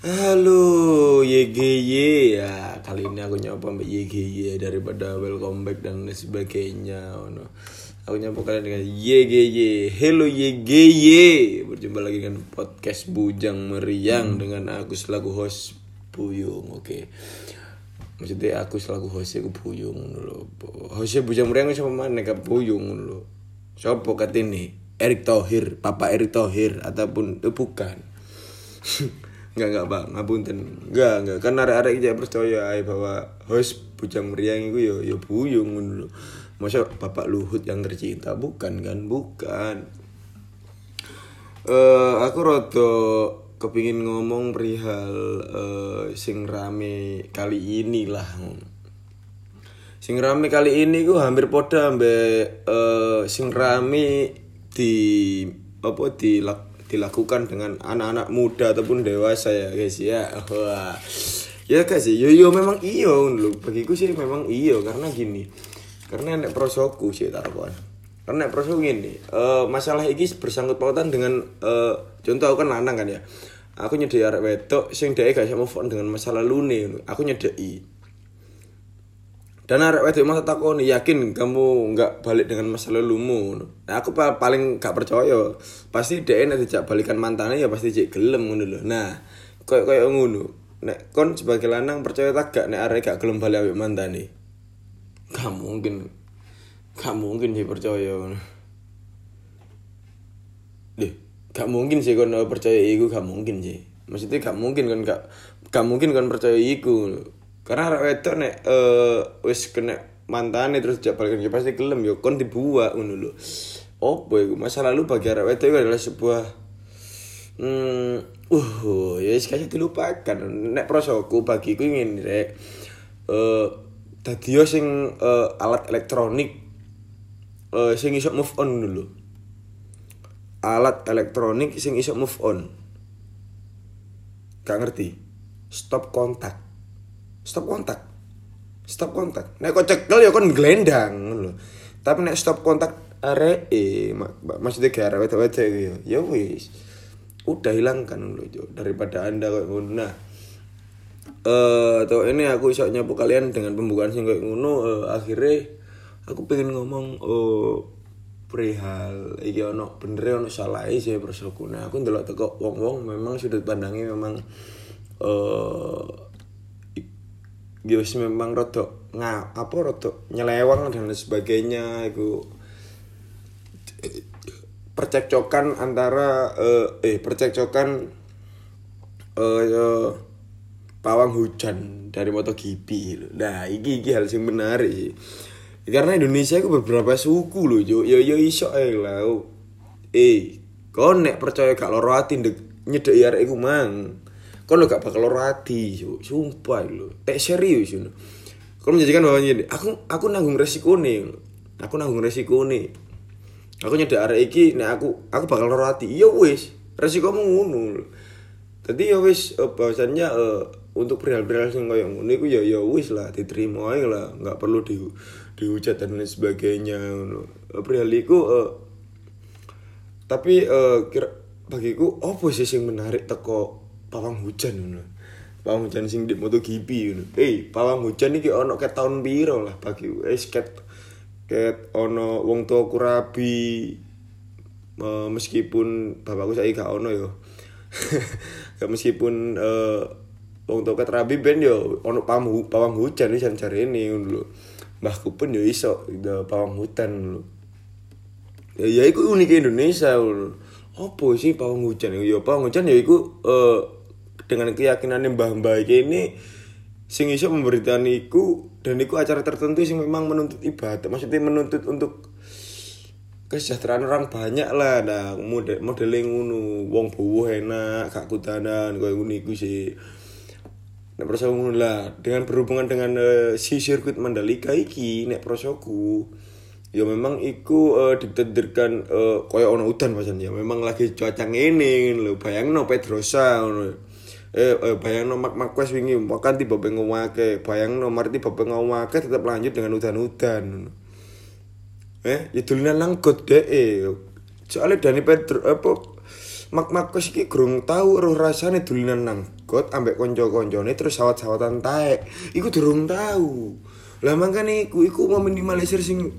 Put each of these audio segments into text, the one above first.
Halo YGY ya kali ini aku nyapa mbak YGY daripada welcome back dan lain sebagainya oh, no. Aku nyapa kalian dengan YGY Hello YGY Berjumpa lagi dengan podcast Bujang Meriang Dengan aku selaku host Buyung Oke. Maksudnya aku selaku hostnya aku Buyung dulu Hostnya Bujang Meriang siapa mana kak Buyung dulu Siapa kat ini Erick Thohir Papa Erick Thohir Ataupun eh, bukan Enggak enggak bang, ngapunten. Enggak enggak kan arek-arek iki percaya ae bahwa host Bujang Meriang iku yo yo buyung ngono lho. Masa Bapak Luhut yang tercinta bukan kan? Bukan. Eh aku rada kepingin ngomong perihal eh, sing rame kali ini lah. Sing rame kali ini ku hampir podo ambek eh, sing rame di apa di dilakukan dengan anak-anak muda ataupun dewasa ya guys ya. Wah. Ya guys yo yo memang iyo lho. Bagiku sih memang iyo karena gini. Karena nek prosoku sih taruhan karena nek prosoku gini eh, masalah ini bersangkut pautan dengan eh, contoh aku kan lanang kan ya. Aku nyedai arek wedok sing dhek gak bisa move dengan masa lalu nih aku nyedai dan arek wedok masa takoni yakin kamu nggak balik dengan masa lalumu nah aku pa- paling gak percaya pasti dia nek dijak balikan mantannya ya pasti cek gelem ngono lho. Nah koyo koyo ngono. Nek kon sebagai lanang percaya tak gak nek arek gak gelem balik ambek mantane? Gak mungkin. Gak mungkin sih percaya deh gak mungkin sih kon percaya iku gak mungkin sih. Maksudnya gak mungkin kan gak gak mungkin kon percaya iku karena arek wedok nek eh wis kena mantane terus jak balikan ya pasti gelem yo kon dibuat ngono lho. Opo iku? Masa lalu bagi arek wedok adalah sebuah hmm uh ya wis kasih dilupakan. Nek prosoku bagiku ingin rek eh yo sing eh, alat elektronik eh sing iso move on dulu alat elektronik sing iso move on. Gak ngerti. Stop kontak stop kontak. Stop kontak. Nek kok cekel ya kon glendang lho. Tapi nek stop kontak arek eh mak- mak- maksudnya kayak arek wedok ya ya wis. Udah hilangkan lho daripada anda kayak ngono. Nah eh tuh ini aku iso nyapu kalian dengan pembukaan sing kayak ngono eh, akhirnya aku pengen ngomong oh perihal iki ono bener ono salah sih nah aku ndelok teko wong-wong memang sudut pandangnya memang eh ya memang rada nga apa rada nyelewang dan lain sebagainya iku percekcokan antara eh, eh percekcokan eh eh, pawang hujan dari MotoGP. Nah, iki iki hal sing menarik. Karena Indonesia itu beberapa suku loh, yo yo yo iso ae lah. Eh, kon nek percaya gak loro ati ndek nyedeki arek iku mang. Lo gak bakal loro ati, yo. sumpah lho. Tek serius yo. Kon menjadikan bahwa ini, aku aku nanggung resiko nih. Aku nanggung resiko nih. Aku nyedek arek iki nek aku aku bakal loro ati. Ya wis, resikomu ngono. Tadi ya wis eh, bahwasannya eh, untuk perihal-perihal sing koyo ngono iku ya ya wis lah diterima ae lah, nggak perlu di dihujat dan lain sebagainya. Eh, Perihal iku eh, tapi eh, kira bagiku apa sih sing menarik teko pawang hujan ngono. Pawang hujan sing di MotoGP ngono. Eh, pawang hujan iki ono ket tahun piro lah bagi wis ket ket ono wong tuaku rabi Eh, meskipun bapakku saya gak ono yo. Meskipun eh wong tua rabi ben yo ono pawang pawang hujan wis jare ini ngono lho. Mbahku pun yo iso pawang hutan lho. Ya ya iku unik Indonesia lho. Opo sih pawang hujan? Ya pawang hujan ya iku eh dengan keyakinan mbah-mbah iki ini sing iso memberitakan iku dan iku acara tertentu sing memang menuntut ibadah. Maksudnya menuntut untuk kesejahteraan orang banyak lah. Nah model modelnya ngono wong bowo enak gak kudanan koyo ngono iku sih. Nek prosoku lah. Dengan berhubungan dengan eh, si sirkuit Mandalika iki nek prosoku ya memang iku eh, ditenderkan eh, koyo ono udan pasan ya memang lagi cuaca ngene lho. Bayangno Pedrosa ngono eh, eh bayangno Mark Marquez wingi makan tiba ngomake bayangno mari tiba ngomake tetap lanjut dengan udan-udan ngono eh ya dolanan langgut deh eh soalnya Dani Pedro apa Mak Marcos iki gurung tahu roh rasane dolanan nang got ambek konco-koncone terus sawat-sawatan taek. Iku durung tahu. Lah makane iku iku meminimalisir sing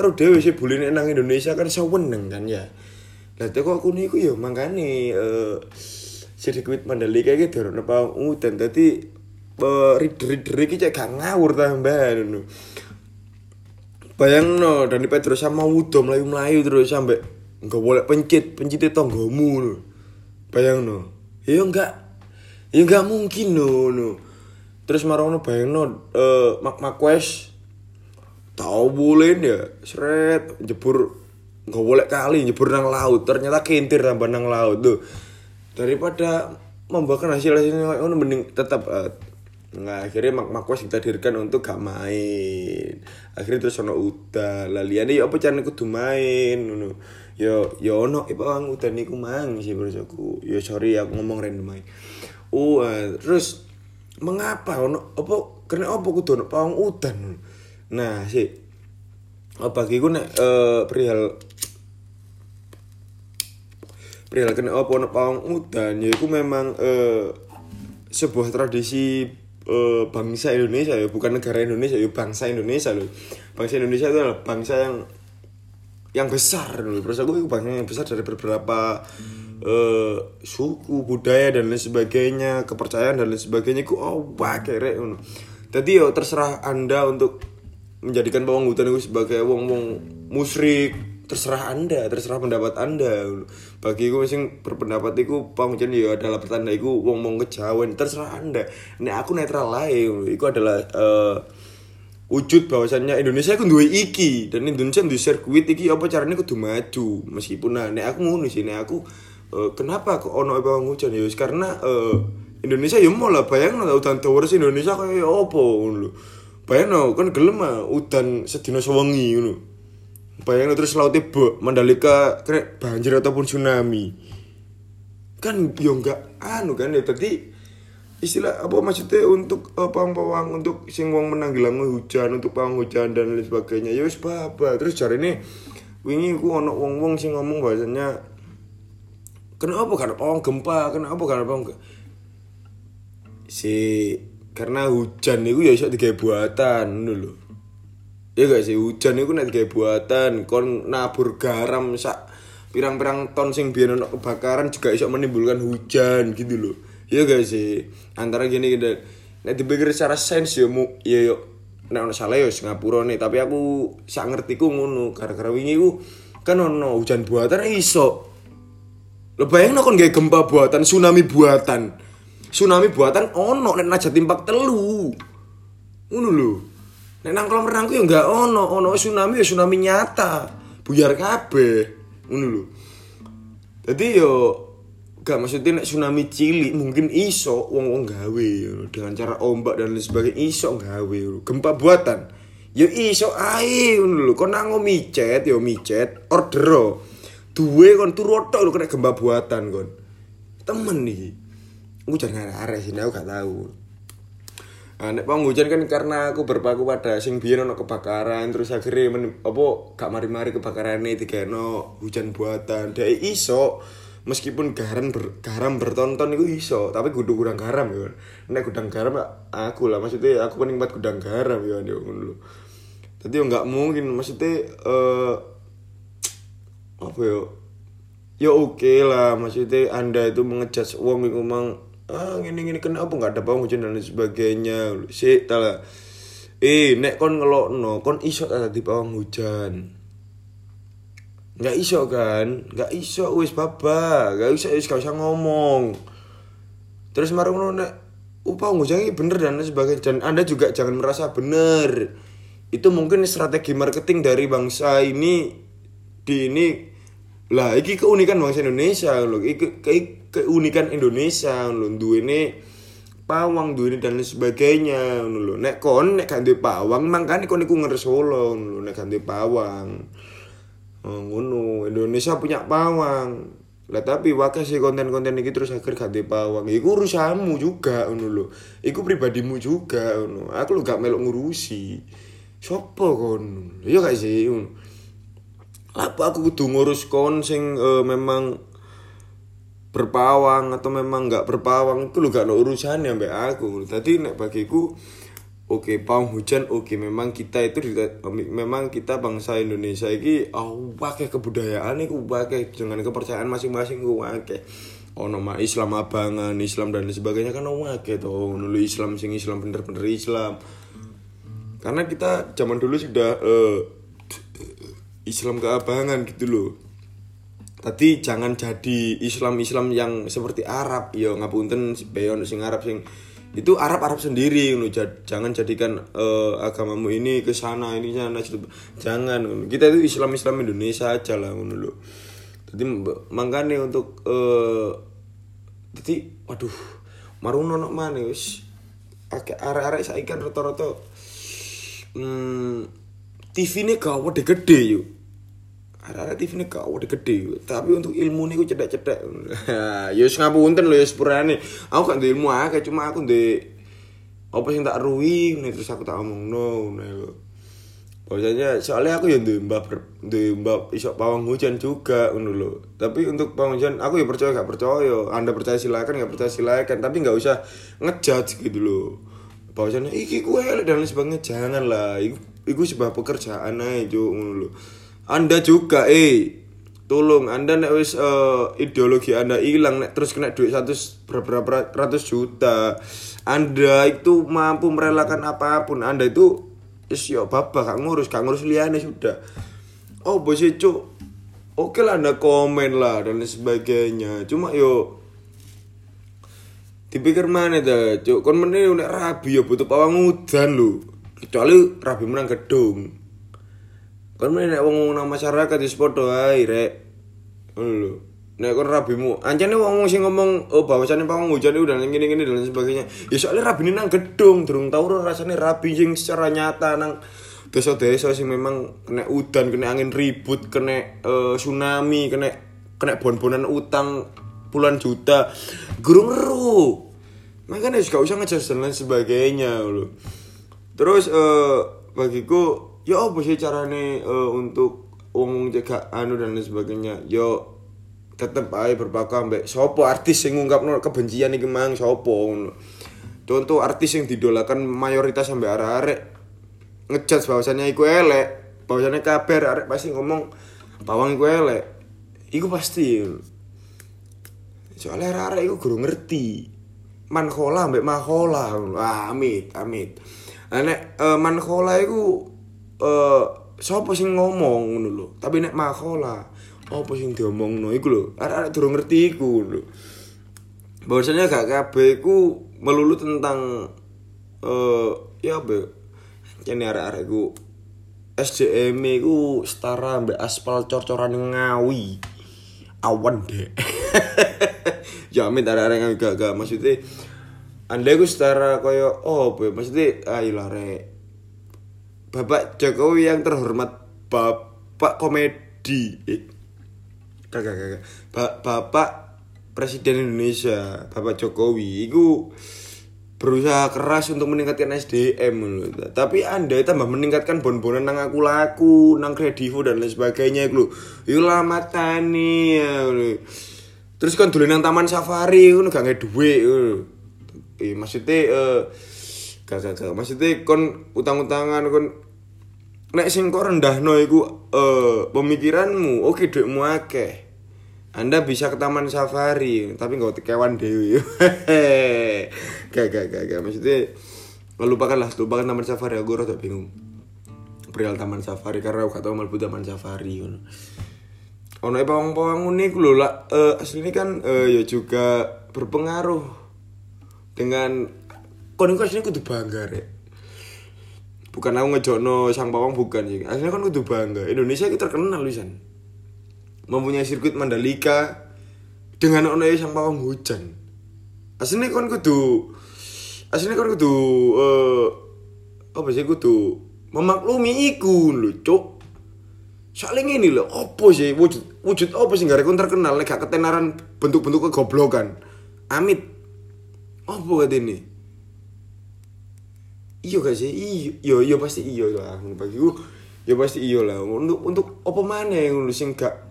ro dhewe sih buline nang Indonesia kan seweneng kan ya. Lah teko aku niku ya makane eh sirkuit Mandalika iki durung apa udan dadi eh, reader-reader iki cek gak ngawur tambahan ngono. Bayang no, Dani Petrus sama Udo melayu-melayu terus sampai nggak boleh pencit, pencit tonggomu no. Bayang no, ya enggak, ya enggak mungkin no, no. Terus marono bayang no, uh, Mak Makwes tahu boleh ya, seret jebur nggak boleh kali jebur nang laut, ternyata kintir tambah nang laut tuh. Daripada membakar hasil hasilnya, ono mending tetap uh, Nah, akhirnya Mak Makwas kita dirikan untuk gak main. Akhirnya terus ono udah. Lah liyane ya apa carane kudu main ngono. Yo yo ono iku bang udan niku mang sih aku. Yo sorry aku ngomong random main. Oh, uh, terus mengapa ono apa karena apa kudu ono pawang udan. Nah, sih apa giku nek uh, perihal perihal kena apa ono pawang udan. Ya itu memang uh, sebuah tradisi uh, bangsa Indonesia ya. Bukan negara Indonesia ya bangsa Indonesia loh. Bangsa Indonesia itu adalah bangsa yang yang besar loh. Terus aku itu bangsa yang besar dari beberapa uh, suku budaya dan lain sebagainya kepercayaan dan lain sebagainya. Ku oh wah kere jadi yo terserah anda untuk menjadikan bawang hutan itu sebagai wong wong musrik terserah anda terserah pendapat anda. Bagi gue masing berpendapat itu panggilan ya adalah pertanda itu wong wong kejawen terserah anda. Nih aku netral lain itu adalah uh, wujud bahwasannya Indonesia itu dua iki. Dan Indonesia di sirkuit iki apa caranya kudu maju? Meskipun nah nek aku ngono sih nek aku uh, kenapa kok ono bawang hujan? Ya karena uh, Indonesia ya mau lah bayang lah udan towers Indonesia kayak apa ngono bayang kan gelem udan sedina sewengi ngono bayangin terus lautnya bo Mandalika kena banjir ataupun tsunami. Kan yo enggak anu kan ya tadi istilah apa maksudnya untuk uh, pawang-pawang untuk sing wong menanggulangi hujan untuk pawang hujan dan lain sebagainya. Ya wis apa terus cari ini wingi ku ono wong-wong sing ngomong bahasanya kenapa karena pawang gempa? Kenapa karena pawang si karena hujan itu ya iso digawe buatan dulu ya gak sih? Hujan itu nek kayak buatan kon nabur garam sak pirang-pirang ton sing biar ono kebakaran juga bisa menimbulkan hujan gitu loh ya gak sih? Antara gini gitu nek dipikir secara sains ya mu ya yo nek ono salah yo Singapura nih. Tapi aku sak ngerti ku ngono gara-gara wingi ku kan ono hujan buatan iso. Lo bayang kon gak gempa buatan tsunami buatan. Tsunami buatan ono nek najat timpak telu. Ngono lho Nek nang kolam renangku ya enggak ono, ono tsunami ya tsunami nyata. Buyar kabeh. Ngono lho. Dadi yo gak maksudnya nek tsunami cilik mungkin iso wong-wong gawe dengan cara ombak dan lain sebagainya iso gawe gempa buatan ya iso ae ngono lho kon nang micet yo micet order duwe kon turu tok lho kena gempa buatan kon temen iki aku jangan arek sini aku gak tahu Nah, nek hujan kan karena aku berpaku pada sing biyen ono kebakaran terus akhirnya men, apa gak mari-mari kebakaran ini no hujan buatan. Dek iso meskipun garam ber, garam bertonton itu iso, tapi kudu gudang garam ya. Nek gudang garam aku lah maksudnya aku penikmat gudang garam ya ngono lho. Tadi nggak mungkin maksudnya uh, apa ya? Ya oke okay lah maksudnya Anda itu mengejat iku mang ah gini gini kenapa nggak ada hujan dan lain sebagainya? Si tala. Eh nek kon ngelok no kon iso ada di bawang hujan? Nggak iso kan? Nggak iso wis baba nggak iso wis gak usah ngomong. Terus marung nek upah hujan ini bener dan lain sebagainya. Dan anda juga jangan merasa bener. Itu mungkin strategi marketing dari bangsa ini di ini. Lah iki keunikan bangsa Indonesia loh iki keunikan Indonesia lho. Duwene pawang duwene dan lain sebagainya lho. Nek kon nek gak pawang mangkane kon iku ngersolo lho nek gak pawang. Oh, ngono. Indonesia punya pawang. Lah tapi wakai sih konten-konten ini terus akhir gak pawang. Iku urusanmu juga ngono lho. Iku pribadimu juga ngono. Aku lu gak melok ngurusi. Sopo kon? Iya gak sih apa aku kudu ngurus kon sing uh, memang berpawang atau memang nggak berpawang itu lo gak ada urusan ya mbak aku. Tadi nek bagiku oke pawang hujan oke memang kita itu memang kita bangsa Indonesia ini oh pakai kebudayaan itu pakai dengan kepercayaan masing-masing ku pakai oh nama Islam abangan Islam dan sebagainya kan oh pakai tuh nulu Islam sing Islam bener-bener Islam. Karena kita zaman dulu sudah uh, Islam keabangan gitu loh tadi jangan jadi Islam Islam yang seperti Arab. Ya ngapunten beyon sing Arab sing itu Arab Arab sendiri loh jangan jadikan uh, agamamu ini ke sana ini sana jangan kita itu Islam Islam Indonesia aja lah loh jadi makanya untuk uh, jadi waduh maruno nok mana wis. Akeh arek-arek saiki kan rata-rata hmm, TV ini gawat gede yuk ada TV ini gawat gede. Tapi untuk ilmu nih cedek-cedek. Ya ngapunten loh ya sepurane aku kan ilmu aja cuma aku di apa sih tak ruwi nih terus aku tak ngomong no nih Bahwasanya soalnya aku ya di mbak di mbak isok pawang hujan juga dulu. Tapi untuk pawang hujan aku ya percaya gak percaya. Anda percaya silakan gak percaya silakan. Tapi nggak usah ngejudge gitu loh bahwasanya iki kue dan lain sebagainya. Jangan lah iku, iku sebuah pekerjaan aja ngono anda juga eh. Tolong anda nek wis uh, ideologi anda hilang nek terus kena duit satu berapa ratus juta anda itu mampu merelakan apa pun. Anda itu is yo bapak gak ngurus gak ngurus liane sudah. Oh bos cuk? Oke lah anda komen lah dan sebagainya. Cuma yo dipikir mana dah cuk? Kon meneh nek rabi ya butuh pawang udan lho. Kecuali rabi menang gedung meneh nek wong nang masyarakat wis padha ae rek. Lho. Nek kon rabimu ancane wong sing ngomong oh bahwasane pawang hujan itu dan ngene-ngene dan sebagainya. Ya soalnya rabi nang gedung durung tau rasane rabi sing secara nyata nang desa-desa sing memang kena udan kena angin ribut kena uh, tsunami kena kena bon-bonan utang puluhan juta. Gurung ngeru. Makanya gak usah ngejas dan lain sebagainya loh terus uh, bagiku ya apa sih carane uh, untuk umum jaga anu dan lain sebagainya? Yo tetep aja berpaku ambek sopo artis yang ngungkap kebencian nih mang? Sopo contoh artis yang didolakan mayoritas sampai arek-arek. Ngejudge bahwasannya iku elek. Bahwasannya kabar arek pasti ngomong bawang iku elek. Iku pasti. Soalnya rara itu guru ngerti. Manhola mbak mahola ah, amit amit. Nek uh, manhola itu uh, siapa sih ngomong dulu tapi nek mahola apa sing diomong no iku lho arek-arek durung ngerti iku lho. Bahwasanya gak kabeh iku melulu tentang eh ya be jane arek-arek iku SDM iku setara mbak aspal cor-coran ngawi. Awan deh ada orang yang gak gak maksudnya anda gue setara koyo oh boy maksudnya ayo lah re bapak Jokowi yang terhormat bapak komedi eh, kagak kagak ba bapak presiden Indonesia bapak Jokowi itu berusaha keras untuk meningkatkan SDM loh. Tapi Anda tambah meningkatkan bon-bonan nang aku laku, nang kredivo dan lain sebagainya itu. Iku lama tani ya. Terus kan dulu nang taman safari ngono gak duit Eh maksudnya eh gak maksudnya kon utang-utangan kon nek sing kok rendahno iku eh pemikiranmu, oke okay, duitmu akeh. Anda bisa ke taman safari, tapi nggak kewan dewi. gak, gak, gak. Maksudnya, lupakanlah, lupakan taman safari. Aku rada bingung. Perihal taman safari karena aku gak tau taman safari. Ono e pawang-pawang unik lho lah. Uh, aslinya kan uh, ya juga berpengaruh dengan kon iku aslinya kudu bangga rek. Bukan aku ngejono sang pawang bukan sih. Aslinya kan kudu bangga. Indonesia itu terkenal lisan mempunyai sirkuit Mandalika dengan ono sang pawang hujan. Aslinya kan kudu aslinya kan kudu uh, apa sih kudu memaklumi iku lho, Cuk. Soalnya ini loh, apa sih wujud wujud apa sih gak terkenal nek gak ketenaran bentuk-bentuk kegoblokan. Amit. Apa kata ini? Iya gak sih? Iya, iya, iya pasti iya lah. Bagi gue, ya pasti iya lah. Untuk untuk apa mana yang lu sing gak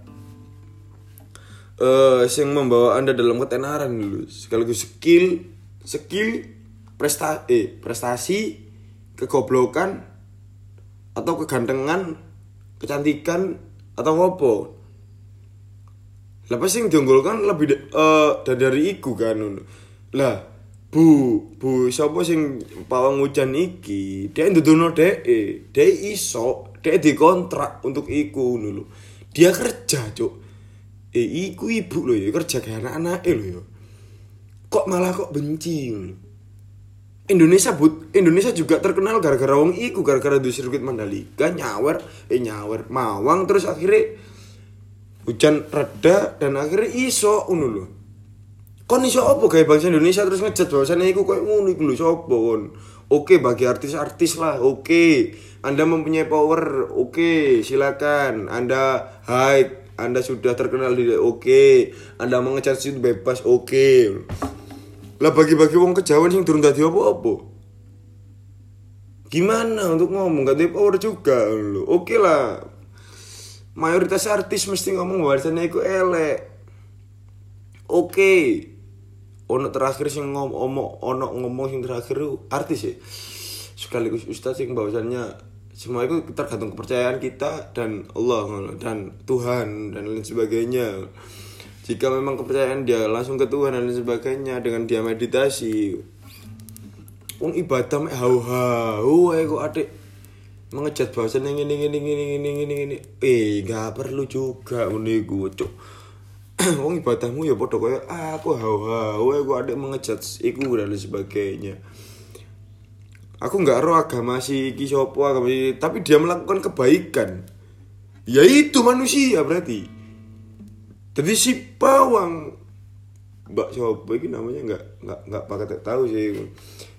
eh yang membawa anda dalam ketenaran dulu sekaligus skill skill prestasi eh, prestasi kegoblokan atau kegantengan kecantikan atau ngopo lah pasti yang diunggulkan lebih de, uh, dari iku kan lah bu bu siapa sing pawang hujan iki? Dia ndudono dek dia iso dia dikontrak untuk iku dulu dia kerja cuk. Eh iku ibu loh ya kerja kayak anak-anak loh ya. Kok malah kok benci loh Indonesia but Indonesia juga terkenal gara-gara wong iku gara-gara di sirkuit Mandalika nyawer eh nyawer mawang terus akhirnya hujan reda dan akhirnya iso ngono lho kon iso apa kayak bangsa Indonesia terus ngejat bahwasannya iku koyo ngono iku lho sapa kon oke bagi artis-artis lah oke anda mempunyai power oke silakan anda high anda sudah terkenal di oke anda mengecat situ bebas oke lah bagi-bagi wong kejauhan sing turun tadi apa-apa. Gimana untuk ngomong gak ada power juga lo. Oke lah. Mayoritas artis mesti ngomong bahasanya itu elek. Oke. Ono terakhir sing ngomong ono ngomong sing terakhir artis ya. Sekaligus ustaz sing bahwasannya semua itu tergantung kepercayaan kita dan Allah dan Tuhan dan lain sebagainya. Jika memang kepercayaan dia langsung ke Tuhan dan sebagainya dengan dia meditasi Wong ibadah mek hau hau ae kok adik. Mengejat bahasa ini ini ini ini ini ini ini eh gak perlu juga ngono iku cuk wong ibadahmu ya padha kaya aku ae kok adik mengejat iku dan sebagainya. Aku nggak roh agama si iki agama tapi dia melakukan kebaikan. Ya itu manusia berarti. Jadi si pawang mbak siapa ini namanya? Nggak nggak nggak pakai tahu sih.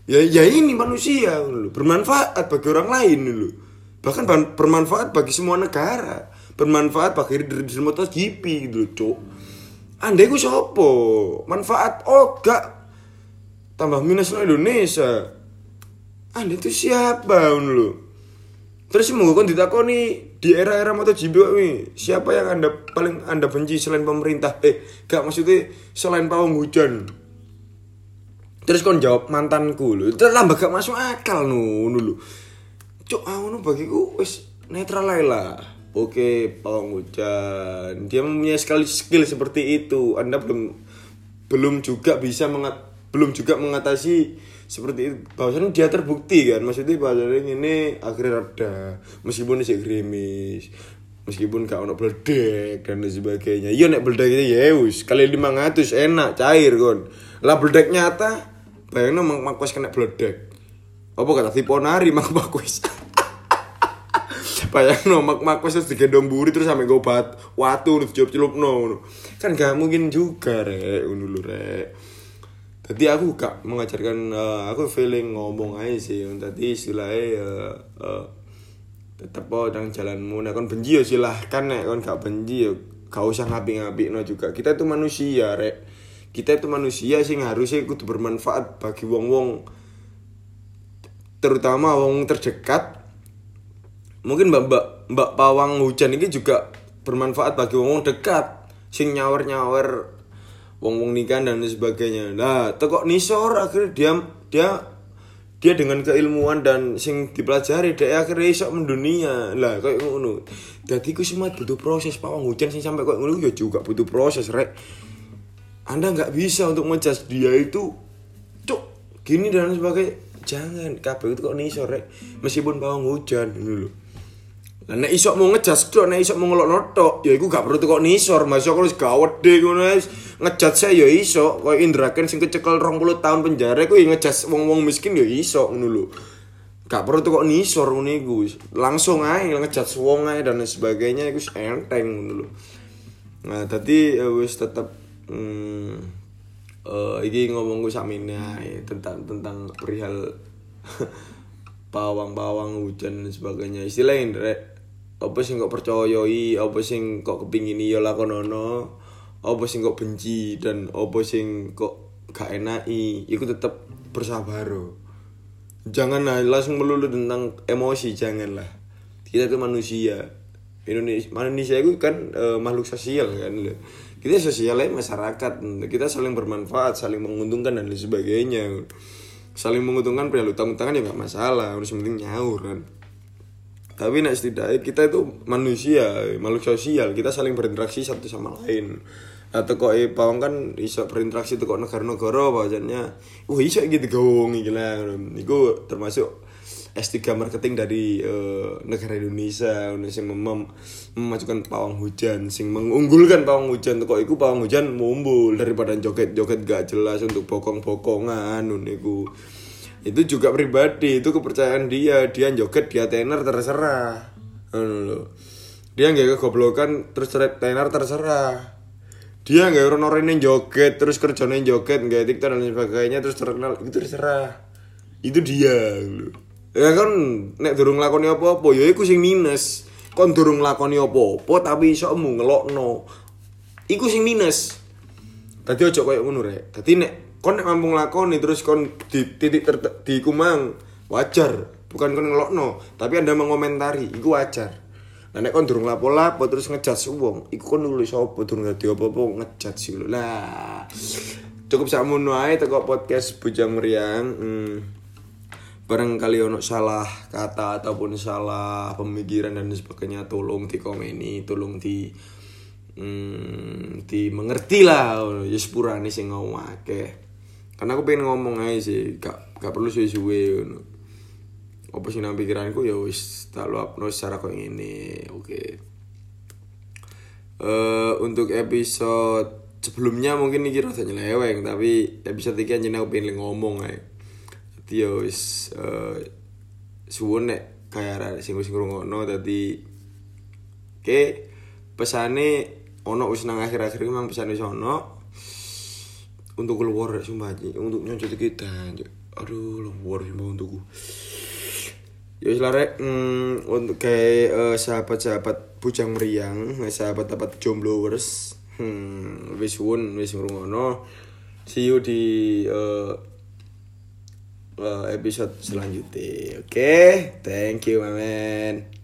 Ya ya ini manusia dulu bermanfaat bagi orang lain dulu bahkan bermanfaat bagi semua negara. Bermanfaat bagi diri GP gitu cok anda itu siapa manfaat oh tambah minus Indonesia anda itu siapa dulu Terus mau kon ditakoni di era-era MotoGP ini siapa yang anda paling anda benci selain pemerintah? Eh, gak maksudnya selain pawang hujan. Terus kon jawab mantanku lho. Itu tambah gak masuk akal nu dulu. Cuk, aku bagiku wis netral lah. Oke, pawang hujan. Dia mempunyai sekali skill seperti itu. Anda belum belum juga bisa mengat belum juga mengatasi seperti itu. Bahwasannya dia terbukti kan? Maksudnya bahwasannya ini akhirnya rada meskipun ini gerimis meskipun gak ono beledek dan sebagainya. Iya nek beledek itu ya us kali lima ratus enak cair kon lah beledek nyata bayangnya mak kena beledek. Apa kata tiponari mak makwes bayang no mak makwes terus digendong buri terus sampai gobat watu terus jawab celup no kan gak mungkin juga rek unu rek. Jadi aku gak mengajarkan uh, aku feeling ngomong aja sih tadi istilahnya uh, uh, tetap oh dan jalanmu. Nah kon benci ya silahkan nek. Kon gak benci ya gak usah ngapi-ngapi no juga. Kita itu manusia rek. Kita itu manusia sih harusnya ikut bermanfaat bagi wong-wong terutama wong terdekat mungkin mbak mbak mbak pawang hujan ini juga bermanfaat bagi wong, -wong dekat sing nyawer nyawer wong wong nikah dan sebagainya. Nah teko nisor akhirnya dia dia dia dengan keilmuan dan sing dipelajari dia akhirnya iso mendunia. Lah kayak ngono. Jadi ku semua butuh proses pak. Wong hujan sing sampai kayak ngono ya juga butuh proses rek. Anda nggak bisa untuk ngejudge dia itu cuk gini dan sebagainya. Jangan kabel itu kok nisor rek. Meskipun pawang hujan dulu Lah nek isok mau ngejas tok, nek isok mau ngelok notok, ya iku gak perlu kok nisor, Mas kok wis gawede ngono wis ngejat saya ya iso, koyo Indra Ken sing kecekel 20 tahun penjara iku ya ngejas wong-wong miskin ya iso ngono lho. Gak perlu kok nisor ngono iku. Langsung ae ngejat wong ae dan sebagainya iku enteng ngono lho. Nah, tadi ya wis tetep hmm, uh, iki ngomong gue samine ae tentang tentang perihal pawang-pawang hujan dan sebagainya. Istilahnya Indra apa sing kok percayai apa sing kok kepingin ya lakonono apa sing kok benci dan apa sing kok gak enaki? Iku tetep bersabar jangan lah langsung melulu tentang emosi janganlah kita itu manusia. Indonesia manusia itu kan e, makhluk sosial kan kita sosialnya masyarakat. Kita saling bermanfaat saling menguntungkan dan lain sebagainya. Saling menguntungkan perihal utang-utangan ya nggak masalah. Harus penting nyaur kan tapi nak setidaknya kita itu manusia makhluk sosial. Kita saling berinteraksi satu sama lain. Atau kok eh pawang kan bisa berinteraksi tuh kok negara-negara bahasanya wah iso gitu gawong iki lah itu termasuk S3 marketing dari uh, negara Indonesia sing mem mem memajukan pawang hujan sing mengunggulkan pawang hujan. Kok iku pawang hujan mumbul daripada joget-joget gak jelas untuk bokong-bokongan niku itu juga pribadi itu kepercayaan dia. Dia joget dia tenar terserah. Loh dia nggak kegoblokan terus tenar terserah. Dia nggak orang orang joget terus kerjanya joget nggak tiktok dan sebagainya terus terkenal itu terserah. Itu dia ya kan nek durung lakoni apa-apa ya iku sing minus. Kon durung lakoni apa-apa tapi iso mu ngelokno. Iku sing minus. Tadi ojo koyo ngono rek. Dadi nek kon nek mampu nglakoni terus kon di titik ter, di kumang wajar. Bukan kon ngelokno tapi anda mengomentari iku wajar. Nah nek kon durung lapo-lapo terus ngejat wong iku kon nulis apa durung dadi apa-apa sih lah cukup sakmono ae teko podcast bujang meriang hmm. Barangkali ono salah kata ataupun salah pemikiran dan sebagainya tolong di komeni tolong di hmm, di mengerti lah. Ya sepurane sing ngomong akeh karena aku pengen ngomong aja sih gak gak perlu suwe-suwe apa sih nang pikiranku? Ya wis tak luapno secara kok ini oke. Okay. uh, eh, untuk episode sebelumnya mungkin ini kira nyeleweng tapi episode ini aja aku pengen ngomong aja yo wis uh, suwun nek kaya arek sing wis ngrungokno dadi ke pesane ono wis nang akhir-akhir memang pesane wis ono untuk keluar sumpah untuk nyoncut kita aduh luar sumpah untukku ya wis larek mm, untuk kayak uh, sahabat-sahabat bujang meriang sahabat-sahabat jomblowers hmm, wis suwun wis ngrungokno see you di uh, episode selanjutnya. Oke, okay? thank you, my man.